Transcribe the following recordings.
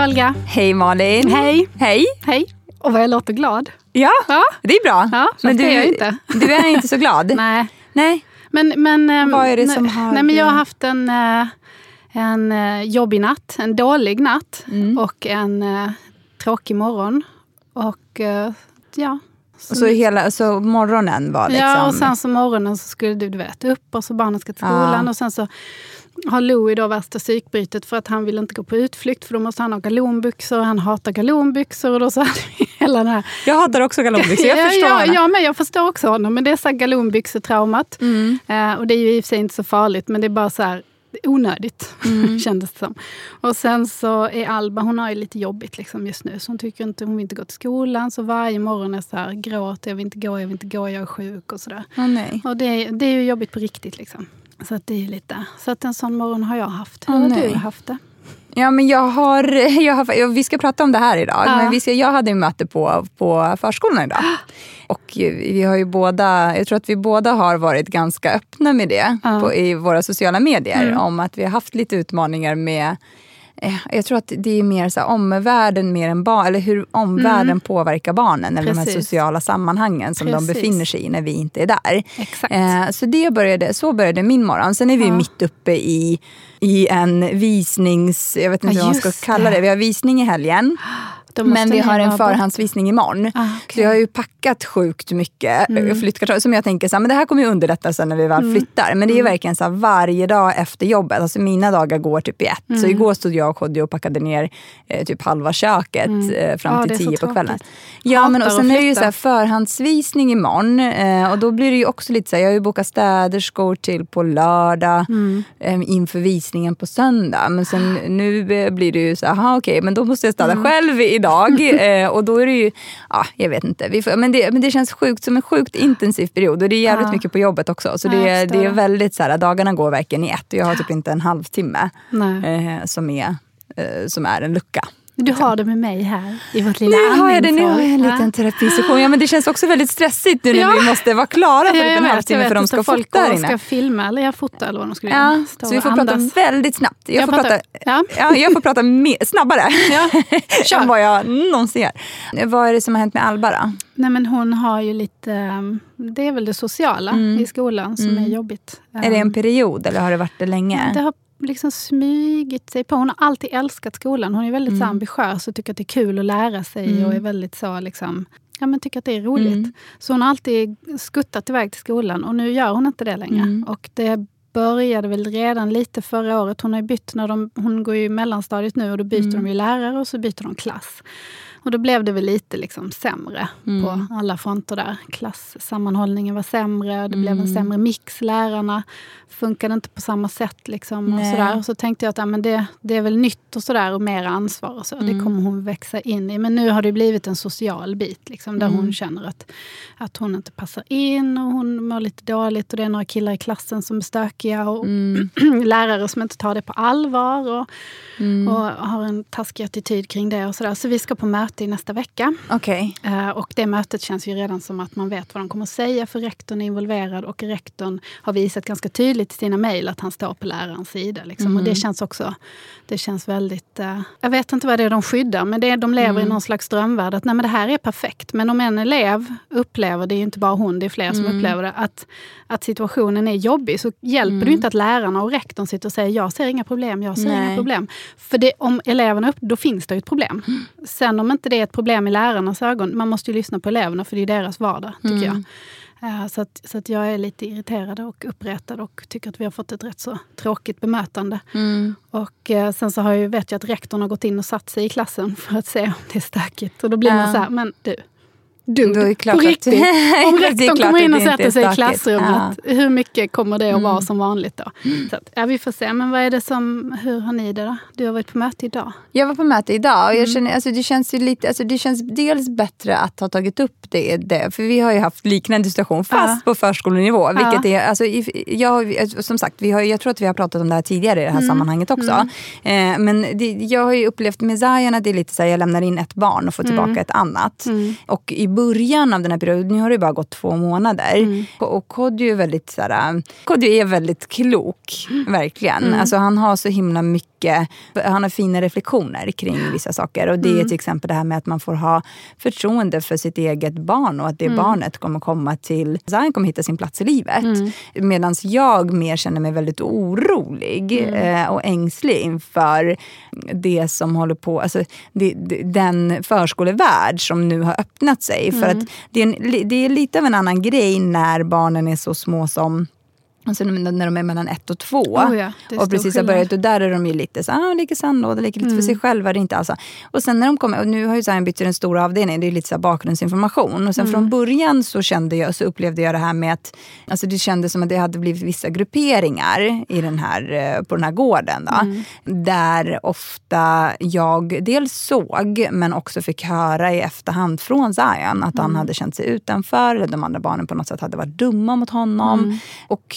Hej Olga. Hej Malin. Hej. Hej. Hej. Och vad jag låter glad. Ja, Ja. det är bra. Ja, men du, är jag inte. du är inte så glad? Nej. Nej. Men, men, ehm, Vad är det som har- Nej, men jag har haft en, eh, en eh, jobbig natt, en dålig natt Mm. och en eh, tråkig morgon. Och ja. Och så hela, så morgonen var liksom... Ja, och sen så morgonen så skulle du, du vet, upp och så barnen ska till skolan. Ja. Och sen så har Louie då värsta psykbrytet för att han vill inte gå på utflykt för då måste han ha galonbyxor. Han hatar galonbyxor och då så hela den här Jag hatar också galonbyxor, jag förstår ja, ja, men jag förstår också honom. Men det är så galonbyxetraumat. Mm. Eh, och det är ju i och för sig inte så farligt, men det är bara så här onödigt, Mm. kändes det som. Och sen så är Alba, hon har ju lite jobbigt liksom just nu. Så hon tycker inte, hon vill inte gå till skolan. Så varje morgon är så här, gråter, jag vill inte gå, jag vill inte gå, jag är sjuk och sådär. Nej. Och det, det är ju jobbigt på riktigt liksom. Så att det är lite, så att en sån morgon har jag haft. Hur Åh, har nej. du haft det? Ja, men jag har, jag har, vi ska prata om det här idag. Ja. Men vi ska, jag hade möte på, på förskolan idag. Och vi har ju båda, jag tror att vi båda har varit ganska öppna med det Ja. Mm. på, i våra sociala medier. Om att vi har haft lite utmaningar med jag tror att det är mer så här, omvärlden mer än barn, eller hur omvärlden påverkar barnen. Eller de här Mm. Precis. sociala sammanhangen som de Precis. befinner sig i när vi inte är där. Eh, så det började, så började min morgon. Sen är vi Ja. mitt uppe i, i en visnings... Jag vet inte Ja, vad man ska kalla det. det. Vi har visning i helgen. Men vi har en förhandsvisning imorgon. Ah, Så okej. jag har ju packat sjukt mycket mm. flyttkartonger som jag tänker så här, men det här kommer ju underlätta sen när vi väl Mm. flyttar. Men det är verkligen så här, varje dag efter jobbet. Alltså mina dagar går typ i ett. Så Mm. igår stod jag och Kodjo och packade ner eh, typ halva köket eh, fram Ja, till så tio på kvällen. Ja, men och sen är det ju så här förhandsvisning imorgon. Eh, och då blir det ju också lite så här, jag har ju bokat städerskor till på lördag Mm. eh, inför visningen på söndag. Men sen nu eh, blir det ju så här, okej, men då måste jag städa själv idag. Eh, och då är det ju, ja, jag vet inte. Vi får, men, det, men det känns sjukt som en sjukt intensiv period. Och det är jävligt Ja. mycket på jobbet också. Så Ja, det, jag är- förstår det är väldigt så här, dagarna går verkligen i ett. Och jag har typ inte en halvtimme eh, som, är, eh, som är en lucka. Du har det med mig här i vårt lilla Nu har jag det, nu har jag en liten terapisession. Ja, men det känns också väldigt stressigt nu när Ja. vi måste vara klara på Ja, typ en halvtimme för de ska folk fota här inne. ska filma eller jag fota eller vad de skulle Ja, göra. Så vi får prata väldigt snabbt. Jag, Jag får pratar- prata, ja. ja, jag får prata snabbare än vad jag någonsin gör. Vad är det som har hänt med Alba då? Nej, men hon har ju lite... Det är väl det sociala i skolan som är jobbigt. Mm. Är det en Um, period eller har det varit det länge? Det har liksom smygit sig på. Hon har alltid älskat skolan. Hon är väldigt Mm. så ambitiös och tycker att det är kul att lära sig och är väldigt så liksom Ja, men tycker att det är roligt. Mm. Så hon har alltid skuttat iväg till skolan och nu gör hon inte det längre. Mm. Och det började väl redan lite förra året. Hon har bytt när de, hon går ju i mellanstadiet nu och då byter Mm. de ju lärare och så byter de klass. Och då blev det väl lite liksom sämre Mm. på alla fronter där. Klassammanhållningen var sämre, det blev Mm. en sämre mix. Lärarna funkade inte på samma sätt. Liksom, och sådär. Och så tänkte jag att ja, men det, det är väl nytt och sådär och mer ansvar. Och så. Mm. Det kommer hon växa in i. Men nu har det blivit en social bit liksom, där Mm. hon känner att, att hon inte passar in och hon mår lite dåligt. Och det är några killar i klassen som är stökiga och Mm. lärare som inte tar det på allvar. Och, Mm. och har en taskig attityd kring det. och Så, där. så vi ska på möte möte i nästa vecka. Okej. Eh, Och det mötet känns ju redan som att man vet vad de kommer att säga för rektorn är involverad och rektorn har visat ganska tydligt i sina mejl att han står på lärarens sida. Liksom. Och det känns också det känns väldigt... eh, jag vet inte vad det är de skyddar, men det är, de lever i någon slags drömvärld. Att nej, men det här är perfekt. Men om en elev upplever, det är inte bara hon, det är fler som upplever det, att, att situationen är jobbig så hjälper det ju inte att lärarna och rektorn sitter och säger jag ser inga problem, jag ser Nej. inga problem. För det, om eleverna upp, då finns det ju ett problem. Sen om inte det är ett problem i lärarnas ögon, man måste ju lyssna på eleverna för det är deras vardag, tycker jag. Eh, Så, att, så att jag är lite irriterad och uppretad och tycker att vi har fått ett rätt så tråkigt bemötande. Och eh, sen så har jag, vet jag att rektorn har gått in och satt sig i klassen för att se om det är stökigt. Och då blir man Ja. så här, men du. Du, Då är klart på att- riktigt. Om Det är rektorn kommer in att och sätter sig i klassrummet, hur mycket kommer det att Mm. vara som vanligt då? Så att, ja, vi får se. Men vad är det som, hur har ni det då? Du har varit på möte idag. Jag var på möte idag och jag känner, alltså det känns ju lite, alltså det känns dels bättre att ha tagit upp det, det för vi har ju haft liknande situation fast på förskolenivå. Vilket är, alltså, jag, som sagt, vi har, jag tror att vi har pratat om det här tidigare i det här sammanhanget också. Eh, men det, jag har ju upplevt med Zion att det är lite så här, jag lämnar in ett barn och får tillbaka ett annat. Och i början av den här perioden, nu har det bara gått två månader. Och, och Kodjo är väldigt, så här, Kodjo är väldigt klok, verkligen. Alltså, han har så himla mycket, han har fina reflektioner kring vissa saker. Och det är till exempel det här med att man får ha förtroende för sitt eget barn och att det barnet kommer komma till, Zion kommer hitta sin plats i livet. Medan jag mer känner mig väldigt orolig eh, och ängslig inför det som håller på, alltså det, det, den förskolevärld som nu har öppnat sig. För att det är, en, det är lite av en annan grej när barnen är så små som Alltså när de är mellan ett och två. Oh ja, och precis har börjat. Och där är de ju lite så ah, leker sandlåda, leker lite för sig själva. Det är inte alls. Och sen när de kommer, och nu har ju Zion bytt till den stora avdelningen, det är lite så bakgrundsinformation. Och sen från början så kände jag, så upplevde jag det här med att, alltså det kändes som att det hade blivit vissa grupperingar i den här, eh, på den här gården. Då, Där ofta jag dels såg, men också fick höra i efterhand från Zion att han hade känt sig utanför, eller de andra barnen på något sätt hade varit dumma mot honom. Och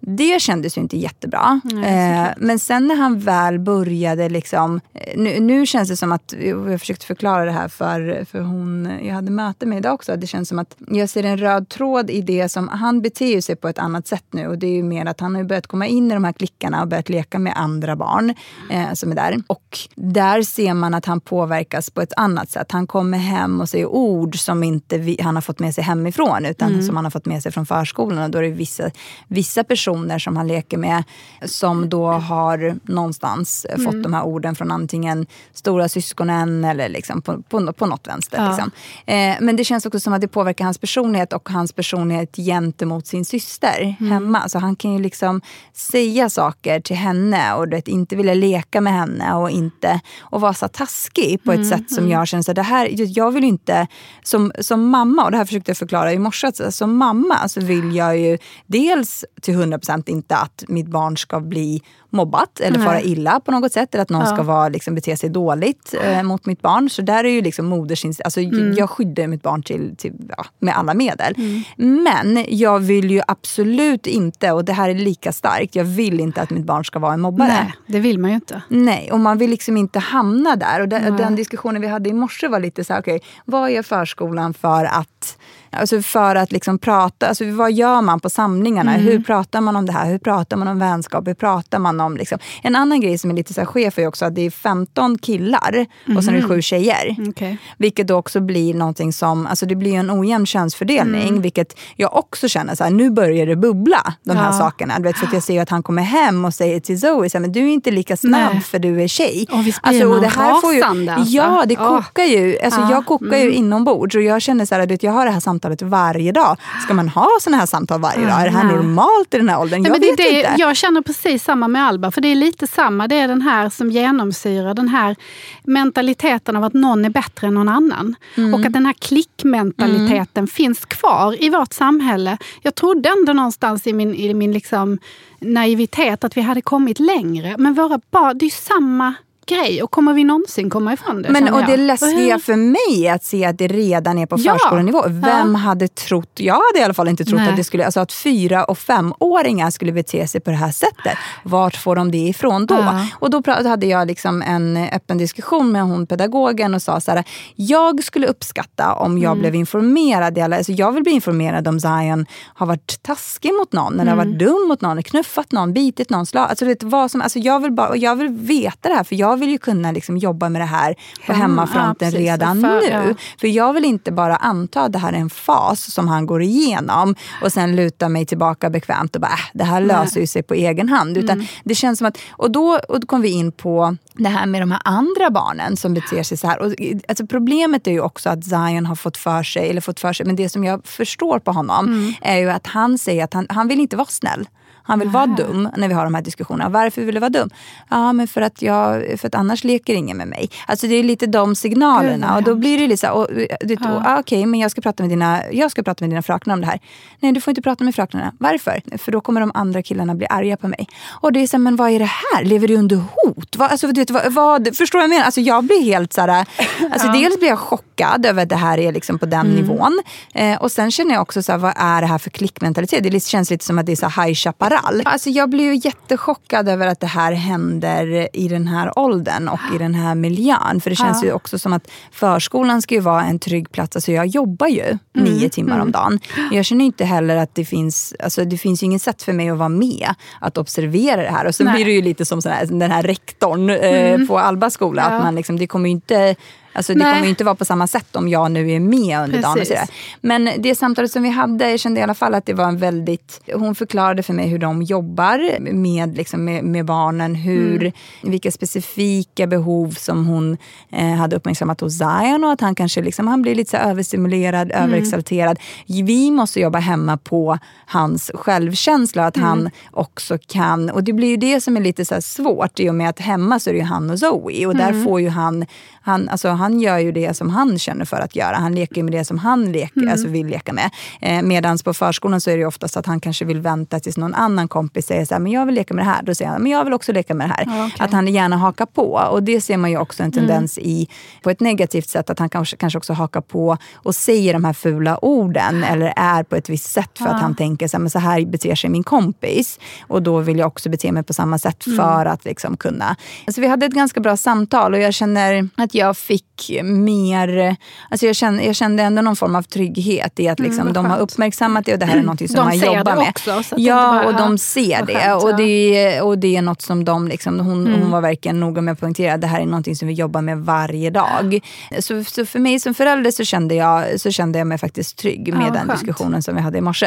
det kändes ju inte jättebra. eh, men sen när han väl började liksom... eh, Nu, nu känns det som att, jag försökte förklara det här för, för hon jag hade möte med idag också. Det känns som att jag ser en röd tråd i det som, han beter sig på ett annat sätt nu. Och det är ju mer att han har börjat komma in i de här klickarna och börjat leka med andra barn eh, som är där. Och där ser man att han påverkas på ett annat sätt. Han kommer hem och säger ord som inte vi, han har fått med sig hemifrån utan som han har fått med sig från förskolan. Och då är det vissa, vissa personer som han leker med som då har någonstans eh, fått de här orden från antingen stora syskonen eller liksom på, på, på något vänster. Ja. Liksom. Eh, men det känns också som att det påverkar hans personlighet och hans personlighet gentemot sin syster hemma. Så han kan ju liksom säga saker till henne och du vet, inte vilja leka med henne och inte och vara så taskig på ett sätt som jag känner så det här, jag vill inte som, som mamma, och det här försökte jag förklara i morse, som mamma så vill jag ju dels till 100% inte att mitt barn ska bli mobbat eller Nej. fara illa på något sätt eller att någon ska vara, liksom, bete sig dåligt eh, mot mitt barn. Så där är ju liksom modersins... Alltså, Mm. Jag skyddar mitt barn till, till, ja, med alla medel. Men jag vill ju absolut inte, och det här är lika starkt, jag vill inte att mitt barn ska vara en mobbare. Nej, det vill man ju inte. Nej, och man vill liksom inte hamna där. Och den, den diskussionen vi hade i morse var lite så här, okej, vad är förskolan för att Alltså för att liksom prata, alltså vad gör man på samlingarna? Mm. Hur pratar man om det här? Hur pratar man om vänskap? Hur pratar man om... Liksom? En annan grej som är lite så här chef är också att det är 15 killar och sen är det Mm. sju tjejer. Okej. Vilket då också blir någonting som, alltså det blir en ojämn könsfördelning. Mm. Vilket jag också känner, så här, nu börjar det bubbla, de här Ja. sakerna. Du vet, för jag ser ju att han kommer hem och säger till Zoe, så här, men du är inte lika snabb Nej. för du är tjej. Och visst blir man rasande, alltså. Ja, det kokar ju. Alltså, Ja. Jag kokar ju inombords och jag känner så här, du vet, jag har det här samtalet varje dag. Ska man ha såna här samtal varje dag? Är det här normalt i den här åldern? Nej, Jag vet det, inte. Jag känner precis samma med Alba, för det är lite samma. Det är den här som genomsyrar den här mentaliteten av att någon är bättre än någon annan. Mm. Och att den här klickmentaliteten finns kvar i vårt samhälle. Jag trodde ändå någonstans i min, i min liksom naivitet att vi hade kommit längre. Men våra barn, det är ju samma grej. Och kommer vi någonsin komma ifrån det? Men, och det läskiga för mig är att se att det redan är på Ja. förskolenivå. Vem Ja. hade trott, jag hade i alla fall inte trott Nej. att det skulle, alltså att fyra och femåringar skulle bete sig på det här sättet. Vart får de det ifrån då? Ja. Och då hade jag liksom en öppen diskussion med hon pedagogen och sa så här, jag skulle uppskatta om jag Mm. blev informerad. Alltså jag vill bli informerad om Zion har varit taskig mot någon, eller har Mm. varit dum mot någon, knuffat någon, bitit någon, slag. Alltså, vet, vad som, alltså jag, vill bara, jag vill veta det här, för jag vill ju kunna liksom jobba med det här på Hemma, hemmafronten ja, redan För- nu. ja. För jag vill inte bara anta att det här är en fas som han går igenom och sen luta mig tillbaka bekvämt och bara, äh, det här löser ju sig på egen hand. Utan Mm. det känns som att, och då, och då kom vi in på det här med de här andra barnen som beter sig så här. Och, alltså problemet är ju också att Zion har fått för sig, eller fått för sig, men det som jag förstår på honom Mm. är ju att han säger att han, han vill inte vara snäll. Han vill vara dum när vi har de här diskussionerna. Varför vill du vara dum? Ja, men för att, jag, för att annars leker ingen med mig. Alltså det är lite de signalerna. Och då blir det lite så här, och, du, ja. ah, okej, men jag ska, prata med dina, jag ska prata med dina fröknar om det här. Nej, du får inte prata med fröknarna. Varför? För då kommer de andra killarna bli arga på mig. Och det är så här, men vad är det här? Lever du under hot? Vad, alltså, du vet, vad, vad, förstår du vad jag menar? Alltså, jag blir helt så här, alltså, dels blir jag chockad över att det här är liksom på den Mm. nivån. Eh, och sen känner jag också, så här, vad är det här för klickmentalitet? Det känns lite som att det är så här High Chaparral. Alltså, jag blir ju jättechockad över att det här händer i den här åldern och i den här miljön. För det känns Ja. ju också som att förskolan ska ju vara en trygg plats. Alltså jag jobbar ju Mm. nio timmar om dagen. Jag känner inte heller att det finns, alltså det finns ju inget sätt för mig att vara med, att observera det här. Och sen Nej. blir det ju lite som sån här, den här rektorn eh, på Alba skola. Ja. Att man liksom, det kommer ju inte Alltså det kommer ju inte vara på samma sätt om jag nu är med under dagen. Och sådär. Men det samtalet som vi hade, jag kände i alla fall att det var en väldigt... Hon förklarade för mig hur de jobbar med, liksom, med, med barnen. Hur, Mm. Vilka specifika behov som hon eh, hade uppmärksammat hos Zion. Och att han kanske liksom, han blir lite så överstimulerad, Mm. överexalterad. Vi måste jobba hemma på hans självkänsla. Att Mm. han också kan... Och det blir ju det som är lite så svårt i och med att hemma så är det ju han och Zoe. Och Mm. där får ju han... han alltså han gör ju det som han känner för att göra. Han leker med det som han leker, Mm. alltså vill leka med. Eh, Medan på förskolan så är det ju oftast att han kanske vill vänta tills någon annan kompis säger så här, men jag vill leka med det här. Då säger han, men jag vill också leka med det här. Ja, okej. Att han gärna hakar på. Och det ser man ju också en tendens i, på ett negativt sätt, att han kanske, kanske också hakar på och säger de här fula orden. Eller är på ett visst sätt för att han tänker så här, men så här beter sig min kompis. Och då vill jag också bete mig på samma sätt för att liksom kunna. Alltså vi hade ett ganska bra samtal och jag känner att jag fick mer, alltså jag kände, jag kände ändå någon form av trygghet i att liksom, vad de har uppmärksammat det och det här är något som De man jobbar med. också, att ja, bara- och ja, de ser det. skönt, och, ja. det är, och det är något som de, liksom, hon, Mm. hon var verkligen noga med att poängtera, det här är något som vi jobbar med varje dag. Så, så för mig som förälder så kände jag, så kände jag mig faktiskt trygg med Ja, den diskussionen som vi hade i morse.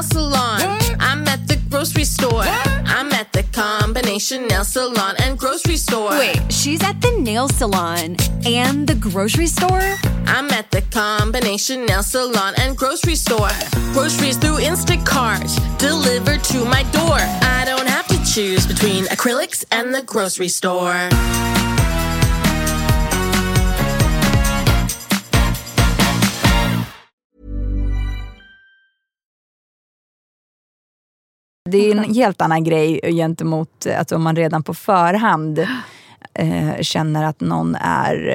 nail salon. I'm at the grocery store. I'm at the combination nail salon and grocery store. Wait, she's at the nail salon and the grocery store? I'm at the combination nail salon and grocery store. Groceries through Instacart, delivered to my door. I don't have to choose between acrylics and the grocery store. Det är en helt annan grej gentemot att om man redan på förhand eh, känner att någon är,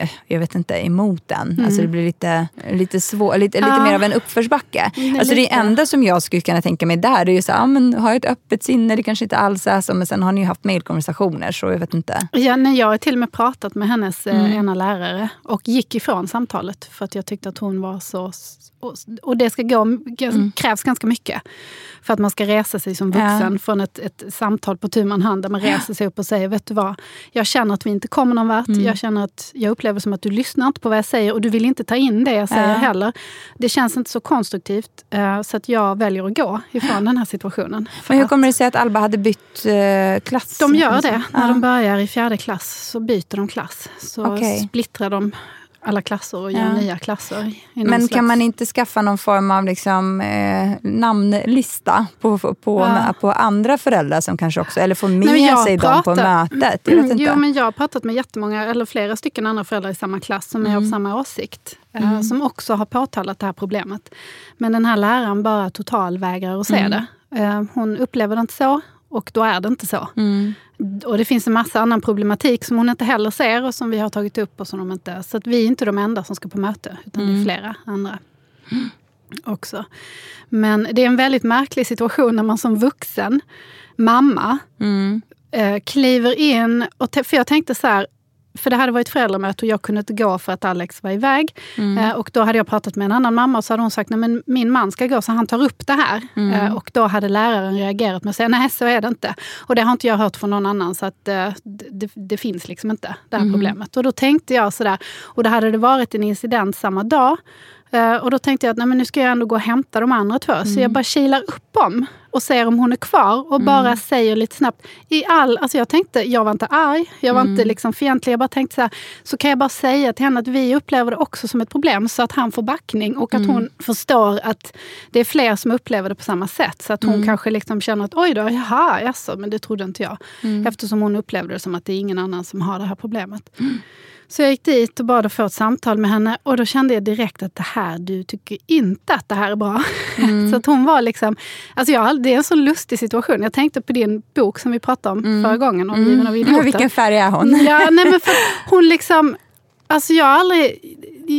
eh, jag vet inte, emot den. Alltså det blir lite, lite, svår, lite, lite Ja. mer av en uppförsbacke. Mm, alltså det enda som jag skulle kunna tänka mig där är ju så ja, men ha ett öppet sinne, det kanske inte alls är så, men sen har ni ju haft mejlkonversationer så jag vet inte. Ja, nej, jag har till och med pratat med hennes Mm. eh, ena lärare och gick ifrån samtalet för att jag tyckte att hon var så... Och, och det ska gå, krävs ganska mycket för att man ska resa sig som Mm. Ja. vuxen från ett, ett samtal på tu man hand där man reser sig upp och säger, vet du vad, jag känner att vi inte kommer någon vart. Mm. Jag känner att jag upplever som att du lyssnar inte på vad jag säger och du vill inte ta in det jag säger Ja. heller. Det känns inte så konstruktivt eh, så att jag väljer att gå ifrån den här situationen. Men hur kommer det sig att Alba hade bytt eh, klass? de gör det. När Ja. de börjar i fjärde klass så byter de klass. Så Okej. splittrar de alla klasser och gör Ja. nya klasser. Men slags- kan man inte skaffa någon form av liksom, eh, namnlista på, på, Ja. på andra föräldrar som kanske också, eller få med Nej, sig dem på pratar- mötet? Jag vet inte. Jo, men jag har pratat med jättemånga, eller flera stycken andra föräldrar i samma klass som är av samma åsikt. eh, Som också har påtalat det här problemet. Men den här läraren bara totalvägrar att se det. Eh, Hon upplever det inte så och då är det inte så. Och det finns en massa annan problematik som hon inte heller ser och som vi har tagit upp. och som de inte, Så att vi är inte de enda som ska på möte, utan det är flera andra också. Men det är en väldigt märklig situation när man som vuxen mamma eh, kliver in. Och för jag tänkte så här, för det hade varit föräldramöte och jag kunde inte gå för att Alex var iväg. Eh, och då hade jag pratat med en annan mamma och så hade hon sagt, nej men min man ska gå så han tar upp det här. Eh, och då hade läraren reagerat med att säga, nej så är det inte. Och det har inte jag hört från någon annan så att eh, det, det, finns liksom inte det här problemet. Och då tänkte jag sådär, och då hade det varit en incident samma dag. Eh, och då tänkte jag att nej, men nu ska jag ändå gå och hämta de andra två. Så jag bara kilar upp dem och ser om hon är kvar och bara säger lite snabbt. I all, alltså jag tänkte, jag var inte arg, jag var inte liksom fientlig. Jag bara tänkte så här, så kan jag bara säga till henne att vi upplever det också som ett problem så att han får backning och att hon förstår att det är fler som upplever det på samma sätt. Så att hon kanske liksom känner att oj då, jaha, jaså, men det trodde inte jag. Eftersom hon upplevde det som att det är ingen annan som har det här problemet. Så jag gick dit och bad att få ett samtal med henne och då kände jag direkt att det här, du tycker inte att det här är bra. så att hon var liksom, alltså jag, det är en så lustig situation. Jag tänkte på din bok som vi pratade om förra gången, Omgiven av idioter. Vilken färg är hon? Ja, nej men för hon liksom, alltså jag har aldrig,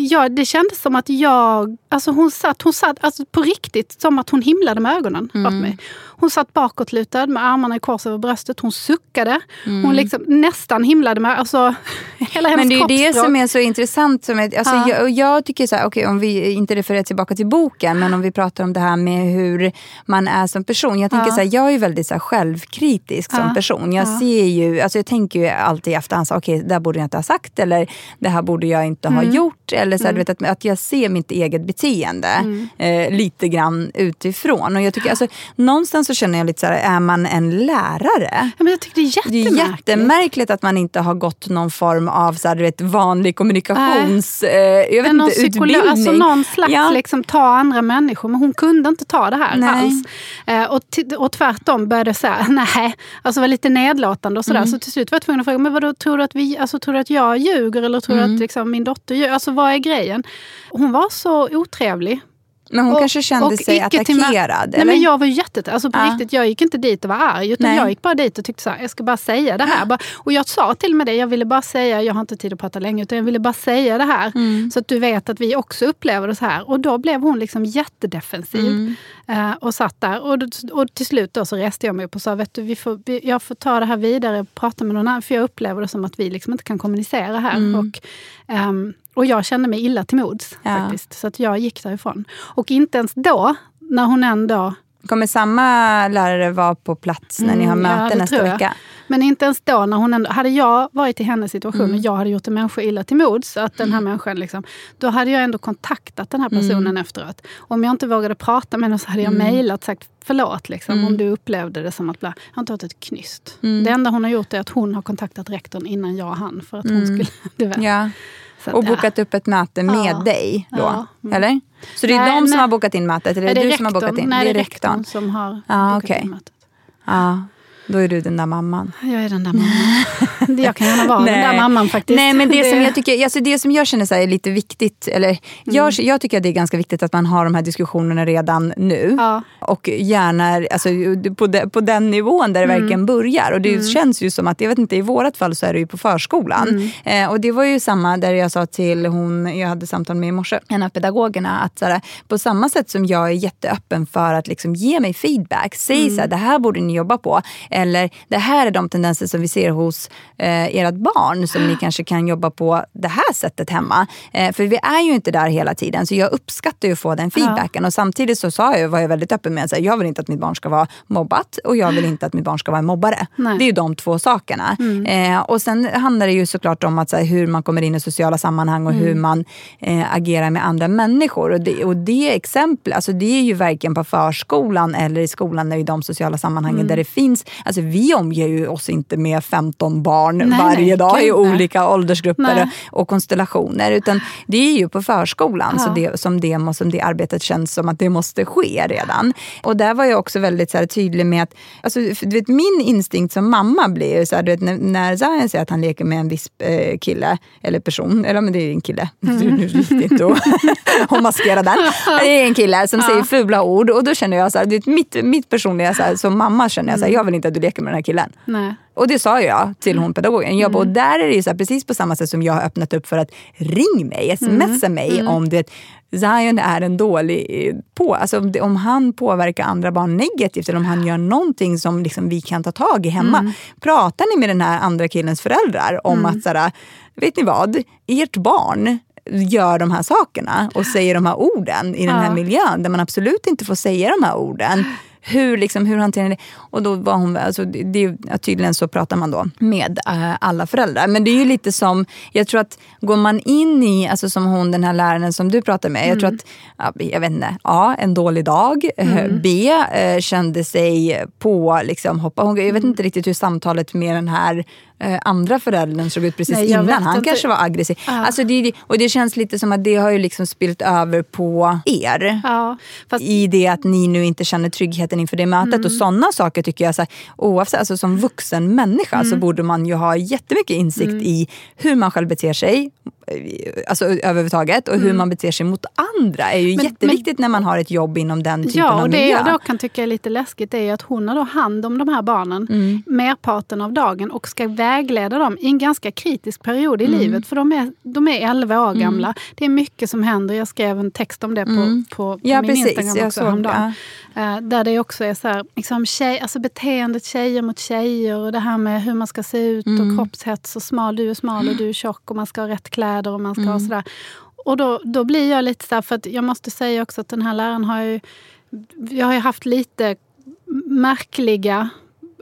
ja, det kändes som att jag, alltså hon satt, hon satt alltså på riktigt som att hon himlade med ögonen Mm. åt mig. Hon satt bakåtlutad med armarna i kors över bröstet, hon suckade. Hon liksom nästan himlade med, alltså hela hennes Mm. Men det är det som är så intressant. Som är, alltså Ja. jag, jag tycker så här, okej om vi inte refererar tillbaka till boken, men om vi pratar om det här med hur man är som person. Jag tänker Ja. så här, jag är väldigt så här, självkritisk som Ja. person. Jag Ja. ser ju, alltså jag tänker ju alltid i efterhand, okej det där borde jag inte ha sagt eller det här borde jag inte ha Mm. gjort. Eller så här, du vet, att, att jag ser mitt eget beteende Mm. eh, lite grann utifrån. Och jag tycker, alltså, någonstans så känner jag lite så här, är man en lärare? Ja, men jag tycker det är Det är jättemärkligt. jättemärkligt att man inte har gått någon form av så här, du vet, vanlig kommunikations... Eh, jag vet inte, psykolog, utbildning. alltså någon slags Ja. liksom, ta andra människor. Men hon kunde inte ta det här Nej. alls. Eh, och, och tvärtom började säga nej, alltså var lite nedlåtande och sådär. Mm. Så till slut var jag tvungen att fråga, men vadå, tror du att, vi, alltså, tror du att jag ljuger eller tror Mm. du att liksom, min dotter ljuger? Alltså vad är grejen? Hon var så otrevlig. Men hon Och- kanske kände sig attackerad? Nej, men jag var ju jätte... Alltså på Ja. riktigt, jag gick inte dit och var arg. Utan Nej. jag gick bara dit och tyckte så här, jag ska bara säga det här. Bara, och jag sa till och med det, jag ville bara säga, jag har inte tid att prata länge, utan jag ville bara säga det här. Mm. Så att du vet att vi också upplever det så här. Och då blev hon liksom jättedefensiv. Mm. Eh, och satt där. Och, och till slut då så reste jag mig upp och sa, vet du, vi får, vi, jag får ta det här vidare och prata med någon annan. För jag upplever det som att vi liksom inte kan kommunicera här. Mm. Och, ehm, och jag kände mig illa till mods Ja. faktiskt. Så att jag gick därifrån. Och inte ens då, när hon ändå Kommer samma lärare vara på plats när ni har Mm, ja, möte det nästa vecka? Men inte ens då, när hon ändå, hade jag varit i hennes situation Mm. och jag hade gjort en människa illa till mods, att den här människan liksom, då hade jag ändå kontaktat den här Mm. personen efteråt. Om jag inte vågade prata med henne så hade jag mejlat och sagt förlåt liksom, Mm. om du upplevde det som att bla. Jag har inte hört ett knyst. Det enda hon har gjort är att hon har kontaktat rektorn innan jag hann för att hon skulle... Du vet. Mm. Ja. Att, Och ja. bokat upp ett möte med Ja. dig då? Ja. Mm. Eller? Så det är Nej, de som nej. har bokat in mötet? Eller är det det är du som har bokat in? Nej, det är rektorn. som har Ja, bokat okej. in mötet. Ja, då är du den där mamman. Jag är den där mamman. jag kan gärna vara den där Nej. mamman faktiskt. Nej, men det, som jag tycker, alltså det som jag känner så är lite viktigt, eller Mm. jag, jag tycker att det är ganska viktigt att man har de här diskussionerna redan nu. Ja. Och gärna alltså, på, de, på den nivån där det Mm. verkligen börjar. Och det känns ju som att, jag vet inte, i vårat fall så är det ju på förskolan. Mm. Eh, och det var ju samma där jag sa till hon jag hade samtal med i morse, en av pedagogerna, att så här, på samma sätt som jag är jätteöppen för att liksom ge mig feedback, säg Mm. så här, det här borde ni jobba på. Eller det här är de tendenser som vi ser hos eh, ert barn som ni kanske kan jobba på det här sättet hemma. Eh, för vi är ju inte där hela tiden så jag uppskattar ju att få den feedbacken. Och samtidigt så sa jag, var jag väldigt öppen med att jag vill inte att mitt barn ska vara mobbat och jag vill inte att mitt barn ska vara en mobbare. Nej. Det är ju de två sakerna. Eh, och sen handlar det ju såklart om att, så här, hur man kommer in i sociala sammanhang och hur man eh, agerar med andra människor. Och det, och det exempel, alltså det är ju varken på förskolan eller i skolan eller i de sociala sammanhangen där det finns, alltså vi omger ju oss inte med 15 barn Nej, varje nej, dag i gud, nej. olika åldersgrupper och konstellationer. Utan det är ju på förskolan så Ja. det, som, det, som det arbetet känns som att det måste ske redan. Och där var jag också väldigt så här, tydlig med att, alltså, du vet, min instinkt som mamma blir så här, du vet, när, när Zion säger att han leker med en viss eh, kille eller person, eller men det är en kille, Mm. det är viktigt att, att maskera den. Det är en kille som säger fula ord och då känner jag så här, du vet, mitt, mitt personliga, så här, som mamma känner jag så här, Mm. jag vill inte du leker med den här killen. Nej. Och det sa jag till Mm. hon pedagogen. Jag bara, och där är det så här, precis på samma sätt som jag har öppnat upp för att ring mig, smsa Mm. mig om det Zion är en dålig eh, på, alltså om, det, om han påverkar andra barn negativt eller om han gör någonting som liksom vi kan ta tag i hemma. Mm. Pratar ni med den här andra killens föräldrar om att så här, vet ni vad, ert barn gör de här sakerna och säger de här orden i den här Ja. miljön där man absolut inte får säga de här orden. Hur, liksom, hur hanterar ni det? Och då var hon, alltså, det, tydligen så pratar man då med eh, alla föräldrar. Men det är ju lite som, jag tror att går man in i, alltså som hon den här läraren som du pratar med. Jag tror att, ja, jag vet inte, A, en dålig dag. eh, B, eh, kände sig på, liksom, hoppa. Hon, jag vet inte riktigt hur samtalet med den här andra föräldern såg ut precis Nej, innan. Han inte. kanske var aggressiv. Ja. Alltså det, och det känns lite som att det har ju liksom spilt över på er Ja, fast i det att ni nu inte känner tryggheten inför det mötet. Mm. Och sådana saker tycker jag, så här, oavsett, alltså som vuxen människa Mm. så borde man ju ha jättemycket insikt i hur man själv beter sig. eh, Alltså överhuvudtaget och hur man beter sig mot andra är ju Mm. Men- jätteviktigt när man har ett jobb inom den typen Ja, av och det miljö. jag då kan tycka är lite läskigt är att hon har då hand om de här barnen Mm. merparten av dagen och ska vägleda dem i en ganska kritisk period Mm. i livet. För de är, de är 11 år gamla. Det är mycket som händer. Jag skrev en text om det på, på, på Ja, min precis. Instagram Jag också såg, häromdagen. Eh, där det också är så här, liksom tjej, alltså beteendet tjejer mot tjejer och det här med hur man ska se ut Mm. och kroppshets och smal, du är smal och du är tjock och man ska ha rätt kläder och man ska Mm. ha sådär. Och då, då blir jag lite så här, för jag måste säga också att den här läraren har ju jag har ju haft lite märkliga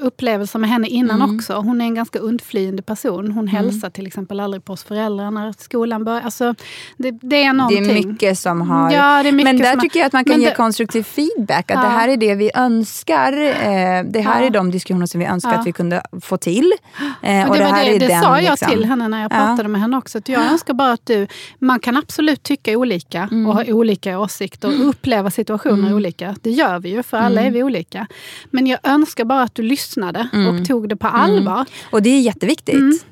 upplevelser med henne innan Mm. också. Hon är en ganska undflyende person. Hon hälsar till exempel aldrig på oss föräldrar när skolan börjar. Alltså, det, det är Det någonting. är mycket som har... Ja, det mycket men där tycker jag att man kan Men ge det- konstruktiv feedback. Att Ja. det här är det vi önskar. Eh, det här Ja. är de diskussioner som vi önskar att vi kunde få till. Eh, Och det, var här det, är det den, sa jag liksom. till henne när jag Ja. pratade med henne också. Att jag önskar bara att du... Man kan absolut tycka olika Mm. och ha olika åsikter och uppleva situationer olika. Det gör vi ju, för alla Mm. är vi olika. Men jag önskar bara att du lyssnade och tog det på allvar. Och det är jätteviktigt.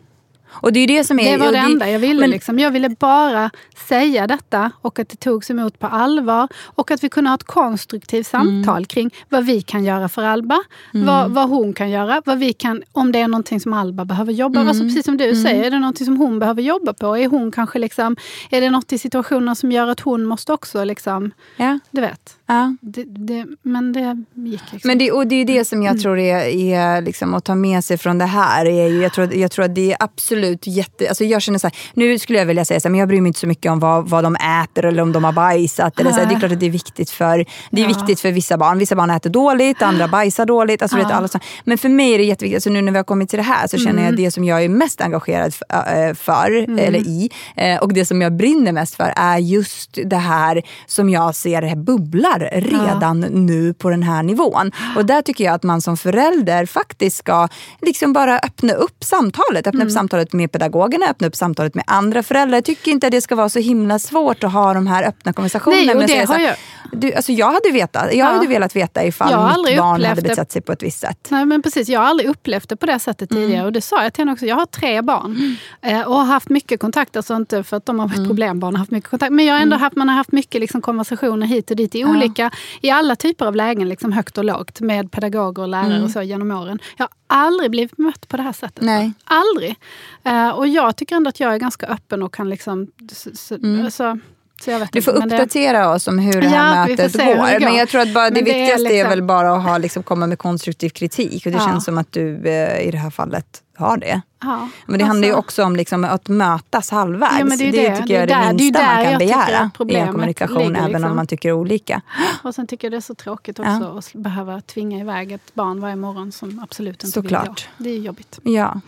Och det är det som är... Mm. Det var det enda jag ville. men- liksom. Jag ville bara säga detta och att det togs emot på allvar. Och att vi kunde ha ett konstruktivt Mm. samtal kring vad vi kan göra för Alba. Vad, vad hon kan göra. Vad vi kan, om det är någonting som Alba behöver jobba Mm. Alltså Precis som du säger, är det någonting som hon behöver jobba på? Är, hon kanske liksom, är det något i situationen som gör att hon måste också... Liksom, Ja, du vet. ja. Det, det, men det gick liksom. Men det, och det är det som jag tror är, är liksom att ta med sig från det här. Jag, tror, jag tror att det är absolut jätte... Alltså jag känner så här, nu skulle jag vilja säga så här, men jag bryr mig inte så mycket om vad, vad de äter eller om de har bajsat. Eller så här, det är klart att det är viktigt för, det är viktigt för vissa barn. Vissa barn äter dåligt, andra bajsar dåligt. Alltså, vet, alla så. Men för mig är det jätteviktigt, alltså, nu när vi har kommit till det här så känner jag det som jag är mest engagerad f- äh, för, eller i, eh, och det som jag brinner mest för är just det här som jag ser bubblar redan nu på den här nivån. Och där tycker jag att man som förälder faktiskt ska liksom bara öppna upp samtalet. Öppna Mm. upp samtalet med pedagogerna, öppna upp samtalet med andra föräldrar. Jag tycker inte att det ska vara så himla svårt att ha de här öppna konversationerna. Nej, och det har jag- Du, alltså jag hade vetat, jag Ja. hade velat veta ifall mitt barn hade betett sig på ett visst sätt. Nej, men precis. Jag har aldrig upplevt det på det sättet Mm. tidigare. Och det sa jag till henne också. Jag har tre barn eh, och har haft mycket kontakt. Alltså inte för att de har Mm. varit problembarn och haft mycket kontakt. Men jag har ändå haft, man har haft mycket liksom, konversationer hit och dit i olika, i alla typer av lägen, liksom, högt och lågt, med pedagoger och lärare och så genom åren. Jag har aldrig blivit mött på det här sättet. Nej. Aldrig. Eh, och jag tycker ändå att jag är ganska öppen och kan liksom... s- s- Mm. Alltså, Så jag vet Du får inte, men det- uppdatera oss om hur det här Ja, mötet går. går. Men jag tror att bara, det det är viktigaste är, liksom- väl bara att ha, liksom, komma med konstruktiv kritik. Och det Ja. känns som att du eh, i det här fallet har det. Ja, Men det handlar ju alltså- också om liksom, att mötas halvvägs. Ja, det är ju det. tycker Det är jag är det där- det minsta man kan begära i en kommunikation, ligger, även liksom. om man tycker olika. Och sen tycker jag det är så tråkigt också att behöva tvinga iväg ett barn varje morgon som absolut inte vill Såklart. gå. Det är jobbigt. Ja.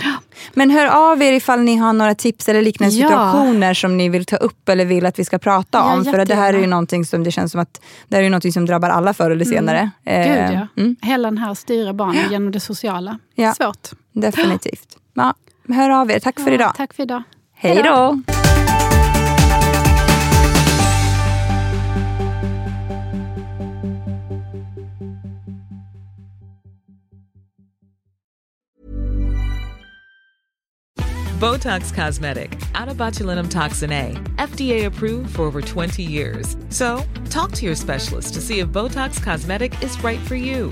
Men hör av er ifall ni har några tips eller liknande Ja. situationer som ni vill ta upp eller vill att vi ska prata Ja, om. För det här är ju någonting som det känns som att det här är någonting som drabbar alla förr eller senare. Eh, Gud ja. mm, Hela den här styra barnen genom det sociala. Ja. Svårt. Definitivt. Ja, hör av er. Tack för Ja, idag. Tack för idag. Hej då! Botox Cosmetic, out of botulinum toxin A, FDA approved for over 20 years. So, talk to your specialist to see if Botox Cosmetic is right for you.